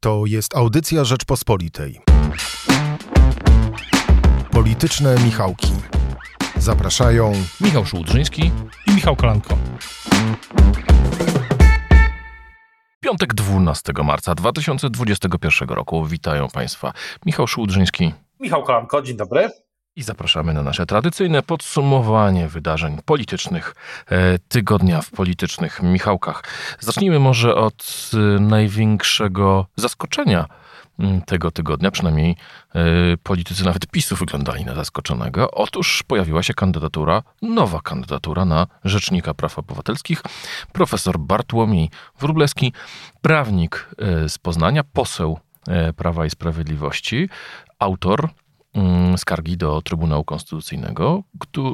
To jest audycja Rzeczpospolitej. Polityczne Michałki. Zapraszają Michał Szułdrzyński i Michał Kolanko. Piątek 12 marca 2021 roku. Witają Państwa Michał Szułdrzyński Michał Kolanko, dzień dobry. I zapraszamy na nasze tradycyjne podsumowanie wydarzeń politycznych e, tygodnia w politycznych Michałkach. Zacznijmy może od e, największego zaskoczenia m, tego tygodnia, przynajmniej e, politycy nawet PiSu wyglądali na zaskoczonego. Otóż pojawiła się kandydatura, nowa kandydatura na Rzecznika Praw Obywatelskich, profesor Bartłomiej Wróblewski, prawnik z Poznania, poseł Prawa i Sprawiedliwości, autor mm, skargi do Trybunału Konstytucyjnego,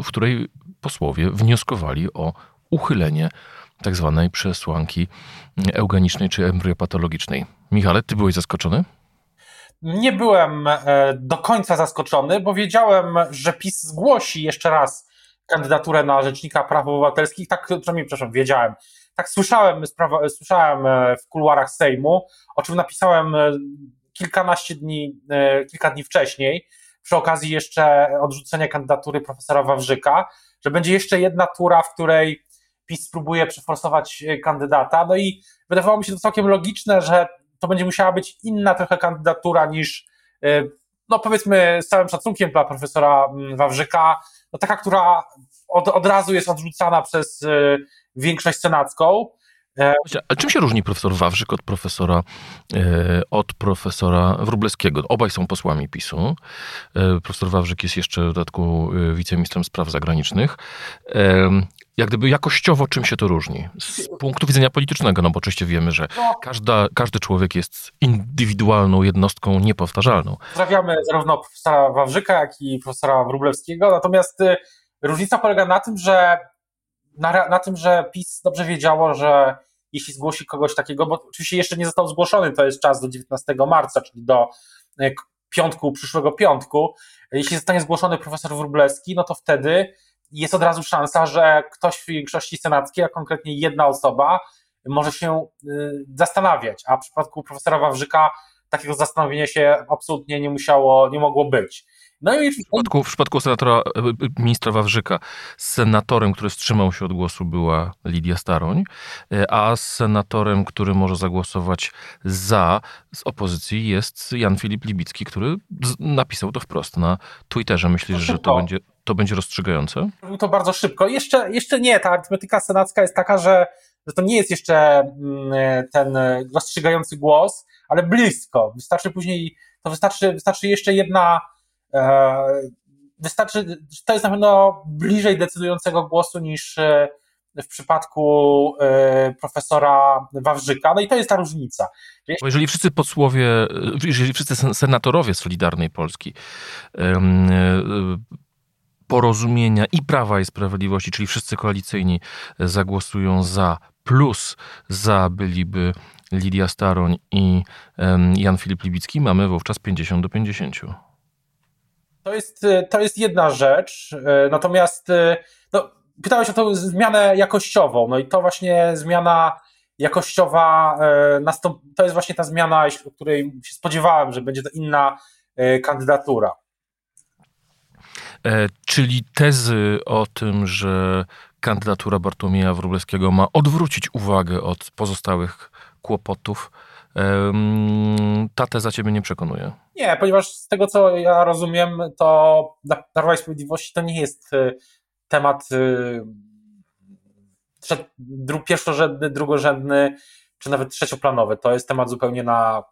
w której posłowie wnioskowali o uchylenie tak zwanej przesłanki eugenicznej czy embryopatologicznej. Michale, ty byłeś zaskoczony? Nie byłem e, do końca zaskoczony, bo wiedziałem, że PiS zgłosi jeszcze raz kandydaturę na Rzecznika Praw Obywatelskich. Tak, przynajmniej, przepraszam, wiedziałem. Tak słyszałem, sprawa, słyszałem e, w kuluarach Sejmu, o czym napisałem e, kilkanaście dni, kilka dni wcześniej, przy okazji jeszcze odrzucenia kandydatury profesora Wawrzyka, że będzie jeszcze jedna tura, w której PiS spróbuje przeforsować e, kandydata. No i wydawało mi się to całkiem logiczne, że to będzie musiała być inna trochę kandydatura niż, e, no powiedzmy, z całym szacunkiem dla profesora mm, Wawrzyka, no taka, która od, od razu jest odrzucana przez e, większość senacką. Właśnie, A czym się różni profesor Wawrzyk od profesora, e, od profesora Wróblewskiego? Obaj są posłami PiSu. E, profesor Wawrzyk jest jeszcze w dodatku e, wiceministrem spraw zagranicznych. E, jak gdyby jakościowo czym się to różni? Z punktu widzenia politycznego, no bo oczywiście wiemy, że No, każda, każdy człowiek jest indywidualną jednostką niepowtarzalną. pozdrawiamy zarówno profesora Wawrzyka, jak i profesora Wróblewskiego, natomiast różnica polega na tym, że na, na tym, że PiS dobrze wiedziało, że jeśli zgłosi kogoś takiego, bo oczywiście jeszcze nie został zgłoszony, to jest czas do 19 marca, czyli do k- piątku, przyszłego piątku, jeśli zostanie zgłoszony profesor Wróblewski, no to wtedy jest od razu szansa, że ktoś w większości senackiej, a konkretnie jedna osoba, może się y, zastanawiać, a w przypadku profesora Wawrzyka takiego zastanowienia się absolutnie nie musiało, nie mogło być. No i W przypadku, w przypadku senatora, e, e, ministra Wawrzyka, senatorem, który wstrzymał się od głosu była Lidia Staroń, e, a senatorem, który może zagłosować za z opozycji jest Jan Filip Libicki, który napisał to wprost na Twitterze. Myślisz, że to szybko. będzie, to będzie rozstrzygające? robił to bardzo szybko. Jeszcze, jeszcze nie, ta arytmetyka senacka jest taka, że, że to nie jest jeszcze mm, ten rozstrzygający głos, ale blisko. Wystarczy później, to wystarczy, wystarczy jeszcze jedna, e, wystarczy, to jest na pewno bliżej decydującego głosu niż e, w przypadku e, profesora Wawrzyka. No i to jest ta różnica. Bo jeżeli wszyscy posłowie, e, jeżeli wszyscy sen- senatorowie Solidarnej Polski e, porozumienia i Prawa i Sprawiedliwości, czyli wszyscy koalicyjni e, zagłosują za, plus za byliby Lidia Staroń i Jan Filip Libicki, mamy wówczas 50 do 50. To jest, y, to jest jedna rzecz, y, natomiast y, no, pytałeś o tą zmianę jakościową, no i to właśnie zmiana jakościowa, to jest właśnie ta zmiana, o której się spodziewałem, że będzie to inna kandydatura. E, Czyli tezy o tym, że kandydatura Bartłomieja Wróblewskiego ma odwrócić uwagę od pozostałych kłopotów, ta teza ciebie nie przekonuje. Nie, ponieważ z tego co ja rozumiem, to Prawa i Sprawiedliwości to nie jest y, temat y, pierwszorzędny, drugorzędny, czy nawet trzecioplanowy. To jest temat zupełnie na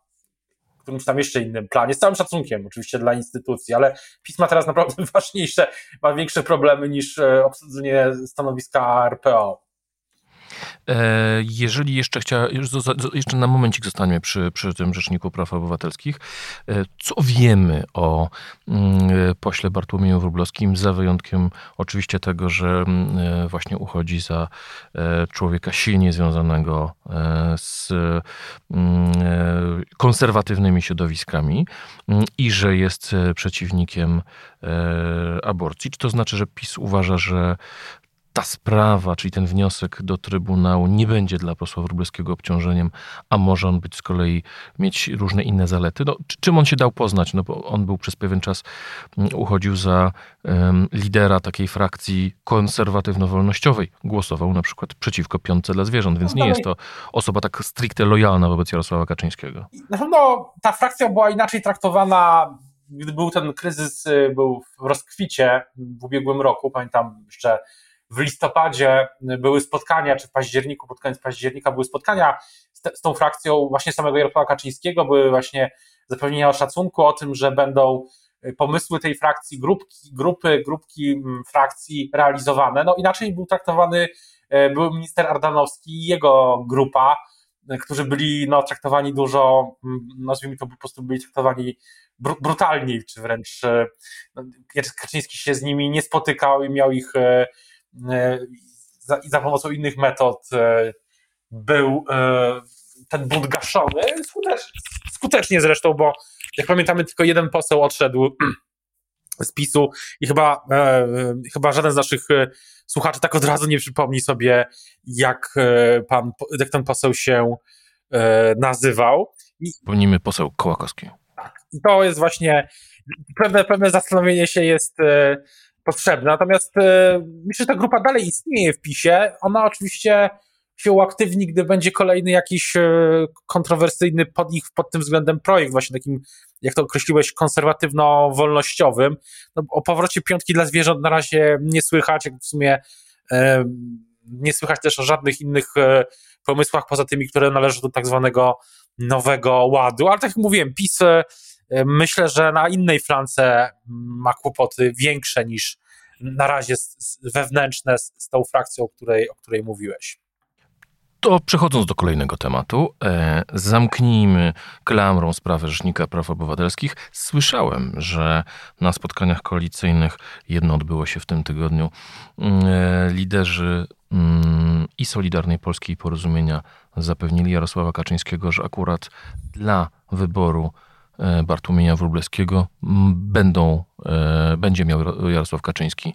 którymś tam jeszcze innym planie, z całym szacunkiem oczywiście dla instytucji, ale PiS ma teraz naprawdę ważniejsze, ma większe problemy niż e, obsadzenie stanowiska RPO. E, Jeżeli jeszcze chciała, jeszcze na momencik zostańmy przy, przy tym Rzeczniku Praw Obywatelskich. E, Co wiemy o mm, pośle Bartłomieju Wróblewskim, za wyjątkiem oczywiście tego, że mm, e, właśnie uchodzi za człowieka silnie związanego z mm, konserwatywnymi środowiskami i że jest przeciwnikiem aborcji? Czy to znaczy, że PiS uważa, że ta sprawa, czyli ten wniosek do Trybunału nie będzie dla posła Wróblewskiego obciążeniem, a może on być z kolei mieć różne inne zalety. No, czym on się dał poznać? No bo on był przez pewien czas, mm, uchodził za um, lidera takiej frakcji konserwatywno-wolnościowej. Głosował na przykład przeciwko piątce dla zwierząt, więc nie jest to osoba tak stricte lojalna wobec Jarosława Kaczyńskiego. Na pewno ta frakcja była inaczej traktowana gdy był ten kryzys, y, był w rozkwicie w ubiegłym roku, pamiętam jeszcze w listopadzie były spotkania, czy w październiku, pod koniec października były spotkania z, z tą frakcją właśnie samego Jarosława Kaczyńskiego, były właśnie zapewnienia o szacunku, o tym, że będą y, pomysły tej frakcji, grupki, grupy, grupki mm, frakcji realizowane. No inaczej był traktowany y, był minister Ardanowski i jego grupa, którzy byli no, traktowani dużo, mm, nazwijmy to po prostu byli traktowani br brutalniej, czy wręcz no, Kaczyński się z nimi nie spotykał i miał ich E, za, za pomocą innych metod e, był e, ten bunt gaszony, skutecznie, skutecznie zresztą, bo jak pamiętamy, tylko jeden poseł odszedł z PiSu i chyba, chyba żaden z naszych słuchaczy tak od razu nie przypomni sobie, jak, pan, jak ten poseł się nazywał. Wspomnimy poseł Kołakowski. Tak. I to jest właśnie pewne, pewne zastanowienie się jest potrzebne. Natomiast e, myślę, że ta grupa dalej istnieje w PiSie. Ona oczywiście się uaktywni, gdy będzie kolejny jakiś e, kontrowersyjny pod ich pod tym względem projekt, właśnie takim, jak to określiłeś, konserwatywno-wolnościowym. No, o powrocie piątki dla zwierząt na razie nie słychać, jak w sumie e, nie słychać też o żadnych innych pomysłach poza tymi, które należą do tak zwanego nowego ładu, ale tak jak mówiłem, PiS myślę, że na innej flance ma kłopoty większe niż na razie wewnętrzne z, z tą frakcją, o której, o której mówiłeś. To przechodząc do kolejnego tematu, e, zamknijmy klamrą sprawę Rzecznika Praw Obywatelskich. Słyszałem, że na spotkaniach koalicyjnych, jedno odbyło się w tym tygodniu, mm, e, liderzy mm, i Solidarnej Polskiej Porozumienia zapewnili Jarosława Kaczyńskiego, że akurat dla wyboru Bartłomieja Wróblewskiego będą, e, będzie miał Jarosław Kaczyński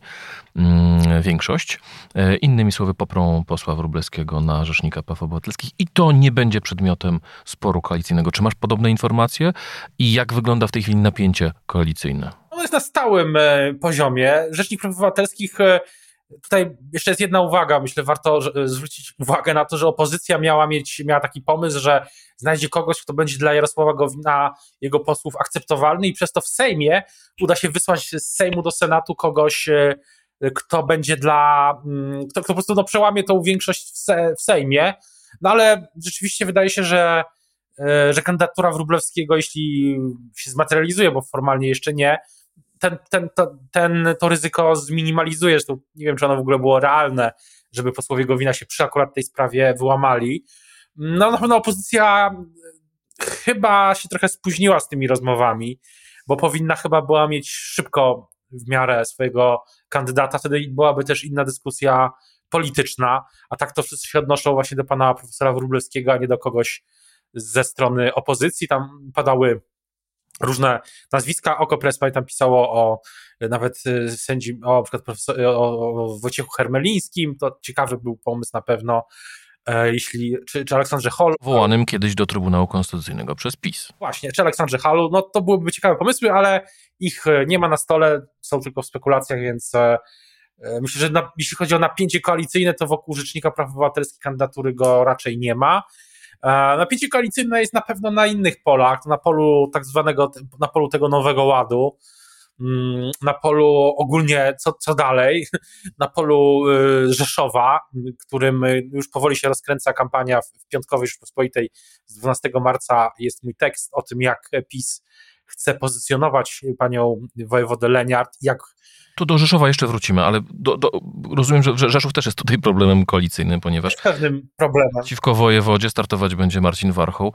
większość. E, innymi słowy, poprą posła Wróblewskiego na Rzecznika Praw Obywatelskich i to nie będzie przedmiotem sporu koalicyjnego. Czy masz podobne informacje i jak wygląda w tej chwili napięcie koalicyjne? Ono jest na stałym poziomie. Rzecznik Praw Obywatelskich Tutaj jeszcze jest jedna uwaga, myślę, warto zwrócić uwagę na to, że opozycja miała mieć, miała taki pomysł, że znajdzie kogoś, kto będzie dla Jarosława Gowina, jego posłów akceptowalny i przez to w Sejmie uda się wysłać z Sejmu do Senatu kogoś, e, kto będzie dla, mm, kto, kto po prostu no, przełamie tą większość w, se, w Sejmie. No ale rzeczywiście wydaje się, że, e, że kandydatura Wróblewskiego, jeśli się zmaterializuje, bo formalnie jeszcze nie, ten, ten, to, ten, to ryzyko zminimalizujesz. To nie wiem, czy ono w ogóle było realne, żeby posłowie Gowina się przy akurat tej sprawie wyłamali. No na pewno opozycja chyba się trochę spóźniła z tymi rozmowami, bo powinna chyba była mieć szybko w miarę swojego kandydata, wtedy byłaby też inna dyskusja polityczna, a tak to wszyscy się odnoszą właśnie do pana profesora Wróblewskiego, a nie do kogoś ze strony opozycji. Tam padały różne nazwiska. Okopres pamiętam pisało o nawet y, sędzi, o, na przykład profesor, o, Wojciechu Hermelińskim, to ciekawy był pomysł na pewno, e, jeśli, czy, czy Aleksandrze Hall. Wołanym kiedyś do Trybunału Konstytucyjnego przez PiS. Właśnie, czy Aleksandrze Hallu, no to byłyby ciekawe pomysły, ale ich e, nie ma na stole, są tylko w spekulacjach, więc e, myślę, że na, jeśli chodzi o napięcie koalicyjne, to wokół Rzecznika Praw Obywatelskich kandydatury go raczej nie ma. Napięcie koalicyjne jest na pewno na innych polach, na polu tak zwanego, na polu tego nowego ładu, mm, na polu ogólnie co, co dalej, na polu y, Rzeszowa, którym już powoli się rozkręca kampania w Piątkowej Rzeczpospolitej. Z 12 marca jest mój tekst o tym, jak PiS chce pozycjonować panią wojewodę Leniart, jak tu do Rzeszowa jeszcze wrócimy, ale do, do, rozumiem, że Rzeszów też jest tutaj problemem koalicyjnym, ponieważ pewnym problemem. przeciwko wojewodzie startować będzie Marcin Warchoł.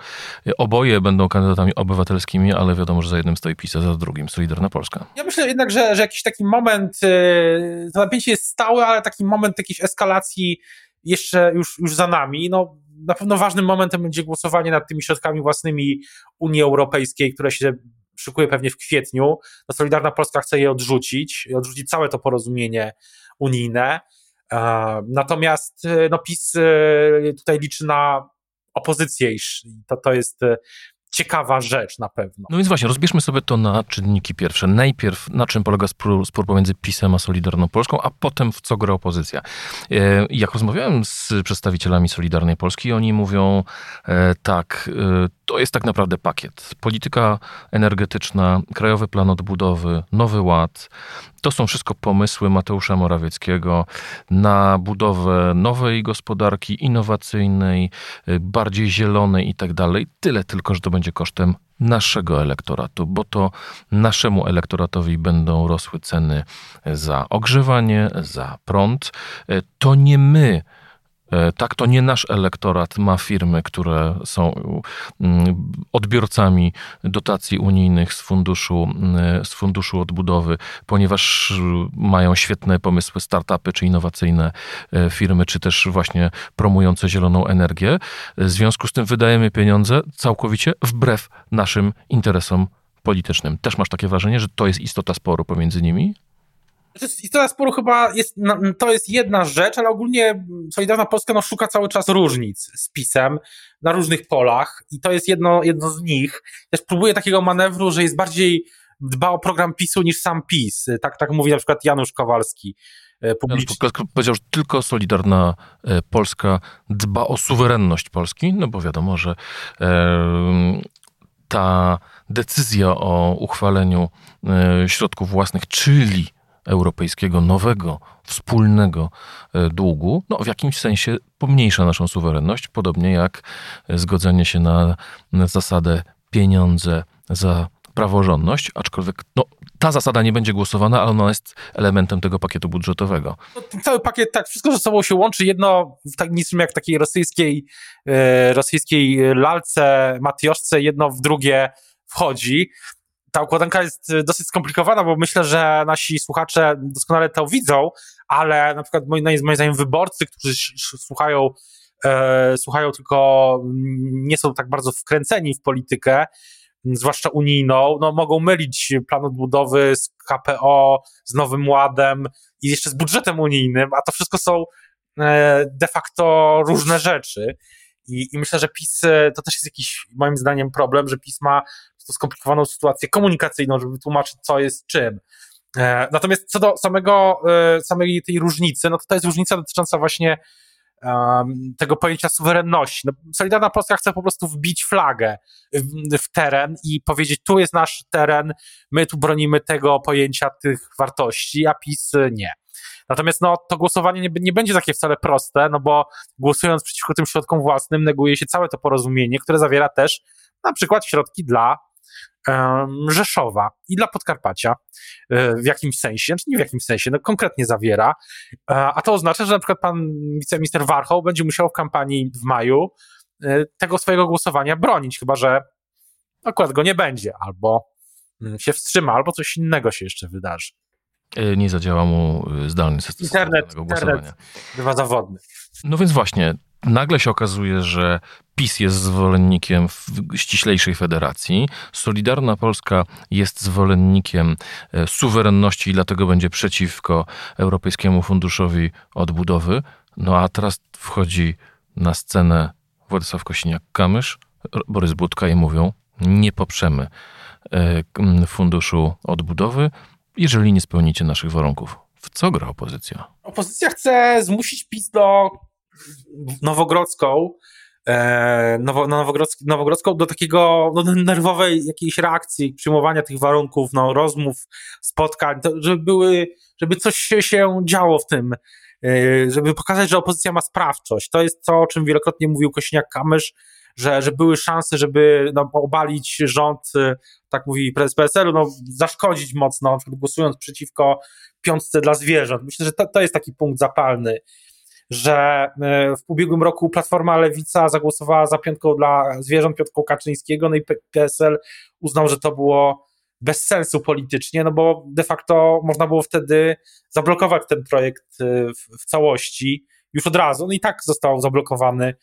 Oboje będą kandydatami obywatelskimi, ale wiadomo, że za jednym stoi PiS, a za drugim Solidarna Polska. Ja myślę jednak, że, że jakiś taki moment, y, to napięcie jest stałe, ale taki moment jakiejś eskalacji jeszcze już, już za nami. No, na pewno ważnym momentem będzie głosowanie nad tymi środkami własnymi Unii Europejskiej, które się szykuje pewnie w kwietniu, no Solidarna Polska chce je odrzucić, odrzucić całe to porozumienie unijne. Natomiast no, PiS tutaj liczy na opozycję i to, to jest ciekawa rzecz na pewno. No więc właśnie, rozbierzmy sobie to na czynniki pierwsze. Najpierw na czym polega spór, spór pomiędzy PiSem a Solidarną Polską, a potem w co gra opozycja. E, jak rozmawiałem z przedstawicielami Solidarnej Polski, oni mówią e, tak, e, to jest tak naprawdę pakiet. Polityka energetyczna, Krajowy Plan Odbudowy, Nowy Ład, to są wszystko pomysły Mateusza Morawieckiego na budowę nowej gospodarki innowacyjnej, bardziej zielonej i tak dalej. Tyle tylko, że to będzie kosztem naszego elektoratu, bo to naszemu elektoratowi będą rosły ceny za ogrzewanie, za prąd. To nie my E, tak, to nie nasz elektorat ma firmy, które są mm, odbiorcami dotacji unijnych z funduszu, mm, z funduszu odbudowy, ponieważ mają świetne pomysły, startupy czy innowacyjne e, firmy, czy też właśnie promujące zieloną energię. W związku z tym wydajemy pieniądze całkowicie wbrew naszym interesom politycznym. Też masz takie wrażenie, że to jest istota sporu pomiędzy nimi? Istota sporu chyba jest, to jest jedna rzecz, ale ogólnie Solidarna Polska no, szuka cały czas różnic z PiSem na różnych polach i to jest jedno, jedno z nich. Też próbuje takiego manewru, że jest bardziej dba o program PiSu niż sam PiS. Tak, tak mówi na przykład Janusz Kowalski. E, publicznie. Janusz powiedział, że tylko Solidarna e, Polska dba o suwerenność Polski, no bo wiadomo, że e, ta decyzja o uchwaleniu środków własnych, czyli europejskiego, nowego, wspólnego e, długu, no, w jakimś sensie pomniejsza naszą suwerenność, podobnie jak zgodzenie się na, zasadę pieniądze za praworządność, aczkolwiek no, ta zasada nie będzie głosowana, ale ona jest elementem tego pakietu budżetowego. No, cały pakiet, tak, wszystko ze sobą się łączy. Jedno w tak niczym jak takiej rosyjskiej, e, rosyjskiej lalce, matioszce, jedno w drugie wchodzi ta układanka jest y, dosyć skomplikowana, bo myślę, że nasi słuchacze doskonale to widzą, ale na przykład moim, moim zdaniem wyborcy, którzy słuchają, e, słuchają tylko nie są tak bardzo wkręceni w politykę, zwłaszcza unijną, no mogą mylić plan odbudowy z KPO, z Nowym Ładem i jeszcze z budżetem unijnym, a to wszystko są e, de facto różne rzeczy. I, I, myślę, że PiS e, to też jest jakiś, moim zdaniem, problem, że PiS ma skomplikowaną sytuację komunikacyjną, żeby wytłumaczyć, co jest czym. E, natomiast co do samego, e, samej tej różnicy, no to to jest różnica dotycząca właśnie tego pojęcia suwerenności. No, Solidarna Polska chce po prostu wbić flagę w, w, teren i powiedzieć, tu jest nasz teren, my tu bronimy tego pojęcia, tych wartości, a PiS nie. Natomiast no, to głosowanie nie, nie będzie takie wcale proste, no bo głosując przeciwko tym środkom własnym, neguje się całe to porozumienie, które zawiera też na przykład środki dla Rzeszowa i dla Podkarpacia e, w jakimś sensie, znaczy nie w jakimś sensie, no konkretnie zawiera, e, a to oznacza, że na przykład pan wiceminister Warchoł będzie musiał w kampanii w maju e, tego swojego głosowania bronić, chyba że akurat go nie będzie, albo mm, się wstrzyma, albo coś innego się jeszcze wydarzy. Nie zadziała mu zdalny system internet, internet bywa zawodny. No więc właśnie, nagle się okazuje, że PiS jest zwolennikiem ściślejszej federacji, Solidarna Polska jest zwolennikiem e, suwerenności i dlatego będzie przeciwko Europejskiemu Funduszowi Odbudowy. No a teraz wchodzi na scenę Władysław Kosiniak-Kamysz, Borys Budka i mówią, nie poprzemy e, Funduszu Odbudowy, jeżeli nie spełnicie naszych warunków. W co gra opozycja? Opozycja chce zmusić PiS do Nowogrodzką, e, Nowo, Nowogrodzki, Nowogrodzką do takiego no, nerwowej jakiejś reakcji, przyjmowania tych warunków, no, rozmów, spotkań, to, żeby były, żeby coś się, się działo w tym, e, żeby pokazać, że opozycja ma sprawczość. To jest to, o czym wielokrotnie mówił Kośniak-Kamysz, że, że były szanse, żeby no, obalić rząd, e, tak mówi prezes PSL-u, no, zaszkodzić mocno, głosując przeciwko piątce dla zwierząt. Myślę, że to, to jest taki punkt zapalny że e, w ubiegłym roku Platforma Lewica zagłosowała za piątką dla zwierząt, piątką Kaczyńskiego, no i PSL uznał, że to było bez sensu politycznie, no bo de facto można było wtedy zablokować ten projekt e, w, w całości już od razu, no i tak został zablokowany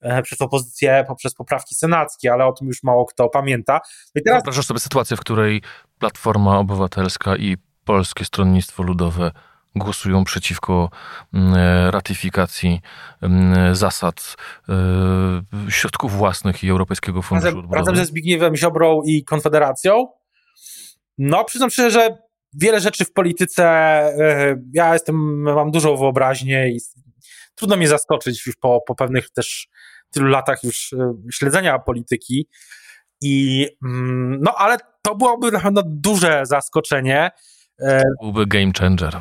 e, przez opozycję poprzez poprawki senackie, ale o tym już mało kto pamięta. No i teraz... Wyobrażasz sobie sytuację, w której Platforma Obywatelska i Polskie Stronnictwo Ludowe głosują przeciwko mm, ratyfikacji mm, zasad e, środków własnych i Europejskiego Funduszu razem, Odbudowy. razem ze Zbigniewem Ziobrą i Konfederacją. No, przyznam szczerze, że wiele rzeczy w polityce, e, ja jestem, mam dużą wyobraźnię i trudno mnie zaskoczyć już po, po pewnych też tylu latach już e, śledzenia polityki. I, mm, no, ale to byłoby na pewno duże zaskoczenie. Byłby game changer.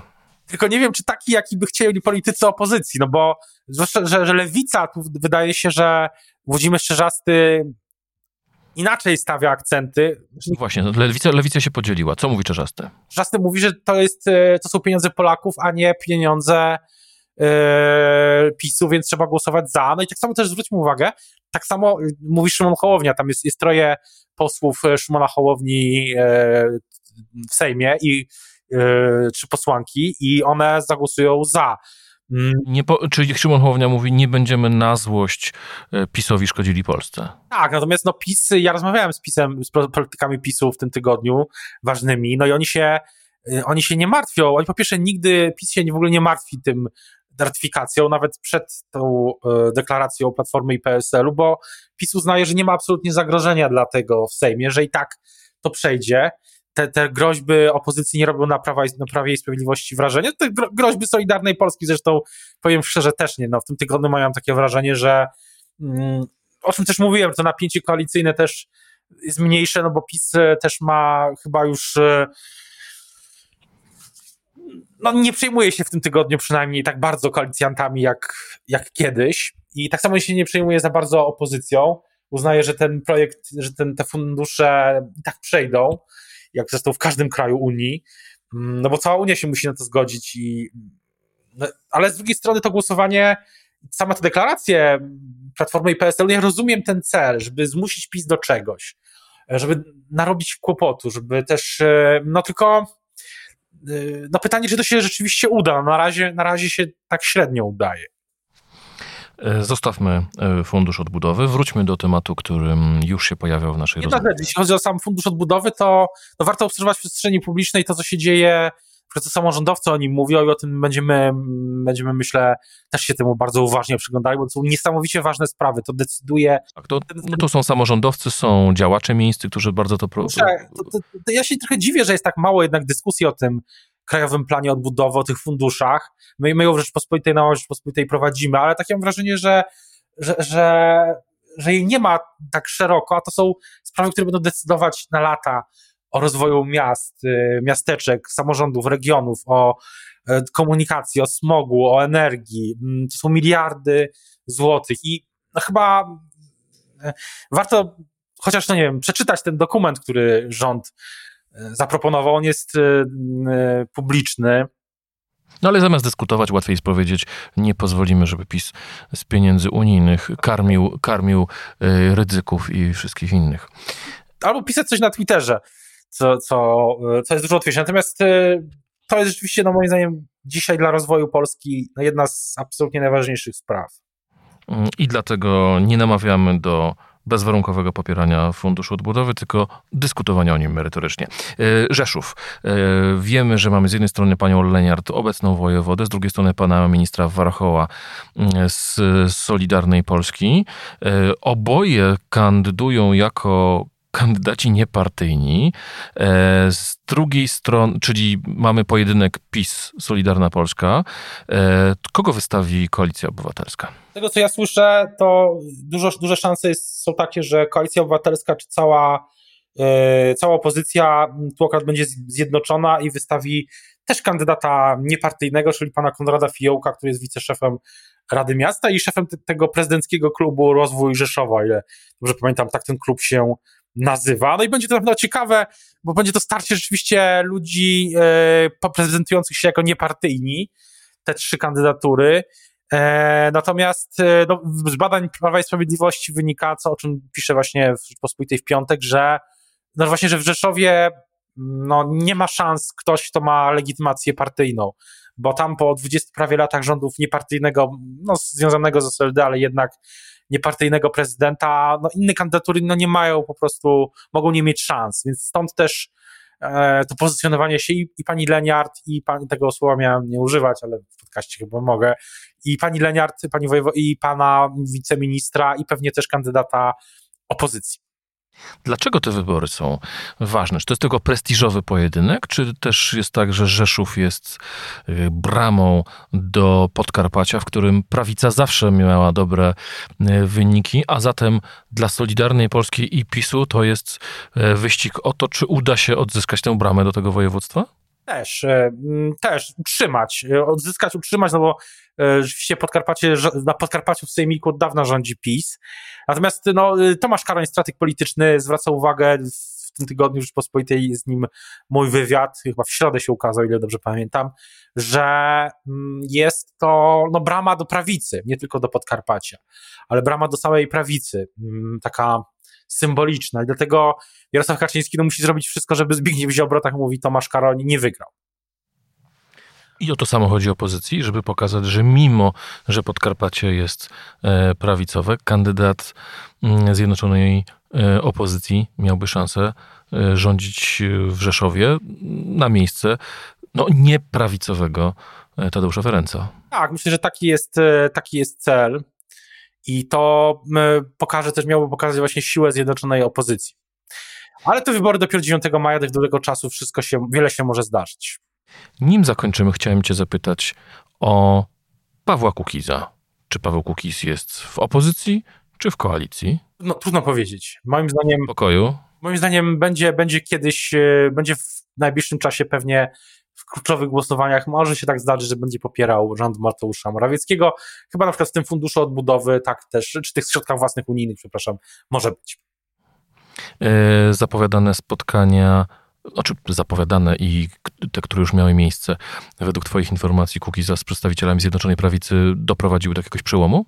Tylko nie wiem, czy taki, jaki by chcieli politycy opozycji, no bo zwłaszcza, że, że lewica, tu wydaje się, że Włodzimierz Czerzasty inaczej stawia akcenty. Właśnie, no, lewica, lewica się podzieliła. Co mówi Czerzasty? Czerzasty mówi, że to, jest, e, to są pieniądze Polaków, a nie pieniądze yy, PiSu, więc trzeba głosować za. No i tak samo też zwróćmy uwagę, tak samo mówi Szymon Hołownia, tam jest, jest troje posłów Szymona Hołowni yy, w Sejmie i czy posłanki i one zagłosują za. Mm. Nie po, czyli Szymon Hołownia mówi, nie będziemy na złość PiSowi szkodzili Polsce. Tak, natomiast no PiS, ja rozmawiałem z PiSem, z politykami PiSu w tym tygodniu, ważnymi, no i oni się, oni się nie martwią, oni po pierwsze nigdy, PiS się w ogóle nie martwi tym ratyfikacją, nawet przed tą deklaracją Platformy i PSL-u, bo PiS uznaje, że nie ma absolutnie zagrożenia dla tego w Sejmie, że i tak to przejdzie te, te groźby opozycji nie robią na, prawa, na Prawie i Sprawiedliwości wrażenia. Te groźby Solidarnej Polski zresztą, powiem szczerze, też nie. No, w tym tygodniu miałem takie wrażenie, że mm, o czym też mówiłem, to napięcie koalicyjne też jest mniejsze, no bo PiS e, też ma chyba już e, no nie przejmuje się w tym tygodniu przynajmniej tak bardzo koalicjantami jak, jak kiedyś i tak samo się nie przejmuje za bardzo opozycją. Uznaje, że ten projekt, że ten, te fundusze i tak przejdą jak zresztą w każdym kraju Unii, mm, no bo cała Unia się musi na to zgodzić i no, ale z drugiej strony to głosowanie, sama ta deklaracja Platformy i PSL, no ja rozumiem ten cel, żeby zmusić PiS do czegoś, żeby narobić kłopotu, żeby też, e, no tylko e, no pytanie, czy to się rzeczywiście uda. No na, razie, na razie się tak średnio udaje. E, zostawmy e, fundusz odbudowy, wróćmy do tematu, którym już się pojawiał w naszej rozmowie. Jeśli chodzi o sam fundusz odbudowy, to, to warto obserwować w przestrzeni publicznej to, co się dzieje, co samorządowcy o nim mówią i o tym będziemy, będziemy myślę, też się temu bardzo uważnie przyglądali, bo to są niesamowicie ważne sprawy. To decyduje. Tak, to, no to są samorządowcy, są działacze miejscy, którzy bardzo to. Pro... To, to, to, ja się trochę dziwię, że jest tak mało jednak dyskusji o tym, krajowym planie odbudowy, o tych funduszach. My, my ją w Rzeczpospolitej na Rzeczpospolitej prowadzimy, ale takie mam wrażenie, że, że, że, że jej nie ma tak szeroko, a to są sprawy, które będą decydować na lata o rozwoju miast, y, miasteczek, samorządów, regionów, o e, komunikacji, o smogu, o energii. Mm, to są miliardy złotych i no chyba e, warto chociaż, no nie wiem, przeczytać ten dokument, który rząd zaproponował, on jest y, y, publiczny. No ale zamiast dyskutować, łatwiej jest powiedzieć, nie pozwolimy, żeby PiS z pieniędzy unijnych karmił, karmił ryzyków i wszystkich innych. Albo pisać coś na Twitterze, co, co, co jest dużo łatwiejsze. Natomiast to jest rzeczywiście, no moim zdaniem, dzisiaj dla rozwoju Polski jedna z absolutnie najważniejszych spraw. I dlatego nie namawiamy do bezwarunkowego popierania Funduszu Odbudowy, tylko dyskutowania o nim merytorycznie. E, Rzeszów. E, wiemy, że mamy z jednej strony panią Leniart, obecną wojewodę, z drugiej strony pana ministra Warchoła mm, z Solidarnej Polski. E, oboje kandydują jako kandydaci niepartyjni. Z drugiej strony, czyli mamy pojedynek PiS, Solidarna Polska. Kogo wystawi Koalicja Obywatelska? tego, co ja słyszę, to dużo, duże szanse są takie, że Koalicja Obywatelska czy cała, yy, cała opozycja tu akurat będzie zjednoczona i wystawi też kandydata niepartyjnego, czyli pana Konrada Fiołka, który jest wiceszefem Rady Miasta i szefem te, tego prezydenckiego klubu Rozwój Rzeszowa, ile dobrze pamiętam, tak ten klub się nazywa. No i będzie to na pewno ciekawe, bo będzie to starcie rzeczywiście ludzi yy, prezentujących się jako niepartyjni, te trzy kandydatury. E, natomiast e, no, z badań Prawa i Sprawiedliwości wynika, co o czym pisze właśnie w Rzeczpospolitej w piątek, że no właśnie, że w Rzeszowie no, nie ma szans ktoś, kto ma legitymację partyjną, bo tam po 20 prawie latach rządów niepartyjnego, no, związanego z SLD, ale jednak niepartyjnego prezydenta, no, inne kandydatury no, nie mają po prostu, mogą nie mieć szans, więc stąd też e, to pozycjonowanie się i, i pani Leniart, i tego słowa miałem nie używać, ale w podcaście chyba mogę, i pani Leniart, pani wojewo, i pana wiceministra, i pewnie też kandydata opozycji. Dlaczego te wybory są ważne? Czy to jest tylko prestiżowy pojedynek, czy też jest tak, że Rzeszów jest y, bramą do Podkarpacia, w którym prawica zawsze miała dobre y, wyniki, a zatem dla Solidarnej Polski i PiSu to jest y, wyścig o to, czy uda się odzyskać tę bramę do tego województwa? Też, też utrzymać, odzyskać, utrzymać, no bo rzeczywiście Podkarpacie, na Podkarpaciu w Sejmiku od dawna rządzi PiS. Natomiast no, y, Tomasz Karoń, strateg polityczny, zwraca uwagę w tym tygodniu Rzeczpospolitej z nim mój wywiad, chyba w środę się ukazał, ile dobrze pamiętam, że mm, jest to no, brama do prawicy, nie tylko do Podkarpacia, ale brama do całej prawicy, mm, taka symboliczna. I dlatego Jarosław Kaczyński no, musi zrobić wszystko, żeby Zbigniew Ziobro, tak mówi Tomasz Karoń, nie wygrał. I o to samo chodzi opozycji, żeby pokazać, że mimo, że Podkarpacie jest e, prawicowe, kandydat mm, Zjednoczonej e, opozycji miałby szansę e, rządzić w Rzeszowie na miejsce no, nieprawicowego Tadeusza Ferenca. Tak, myślę, że taki jest, taki jest cel. I to pokaże też, miałoby pokazać właśnie siłę zjednoczonej opozycji. Ale te wybory dopiero 9 maja, do tego czasu wszystko się, wiele się może zdarzyć. Nim zakończymy, chciałem Cię zapytać o Pawła Kukiza. Czy Paweł Kukiz jest w opozycji, czy w koalicji? No, trudno powiedzieć. Moim zdaniem. Pokoju. Moim zdaniem będzie, będzie kiedyś, e, będzie w najbliższym czasie pewnie w kluczowych głosowaniach może się tak zdarzyć, że będzie popierał rząd Mateusza Morawieckiego. Chyba na przykład w tym funduszu odbudowy, tak też, czy tych środkach własnych unijnych, przepraszam, może być. Yy, zapowiadane spotkania znaczy zapowiadane i te, które już miały miejsce, według Twoich informacji, Kukiza z przedstawicielami Zjednoczonej Prawicy doprowadziły do jakiegoś przełomu?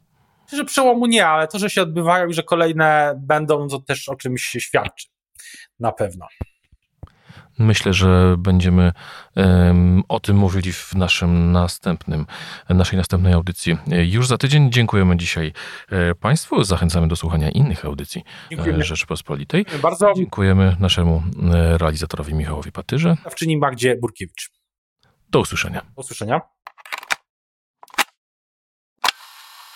Że przełomu nie, ale to, że się odbywają i że kolejne będą, to też o czymś świadczy. Na pewno. Myślę, że będziemy o tym mówili w naszym następnym, naszej następnej audycji. Już za tydzień dziękujemy dzisiaj e, Państwu. Zachęcamy do słuchania innych audycji e, Dziękujemy. Rzeczypospolitej. Bardzo. Dziękujemy naszemu e, realizatorowi Michałowi Patyrze. Dawczyni Magdzie Burkiewicz. Do usłyszenia. Do usłyszenia.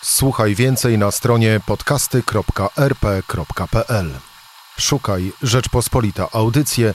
Słuchaj więcej na stronie podcasty.rp.pl. Szukaj Rzeczpospolita Audycje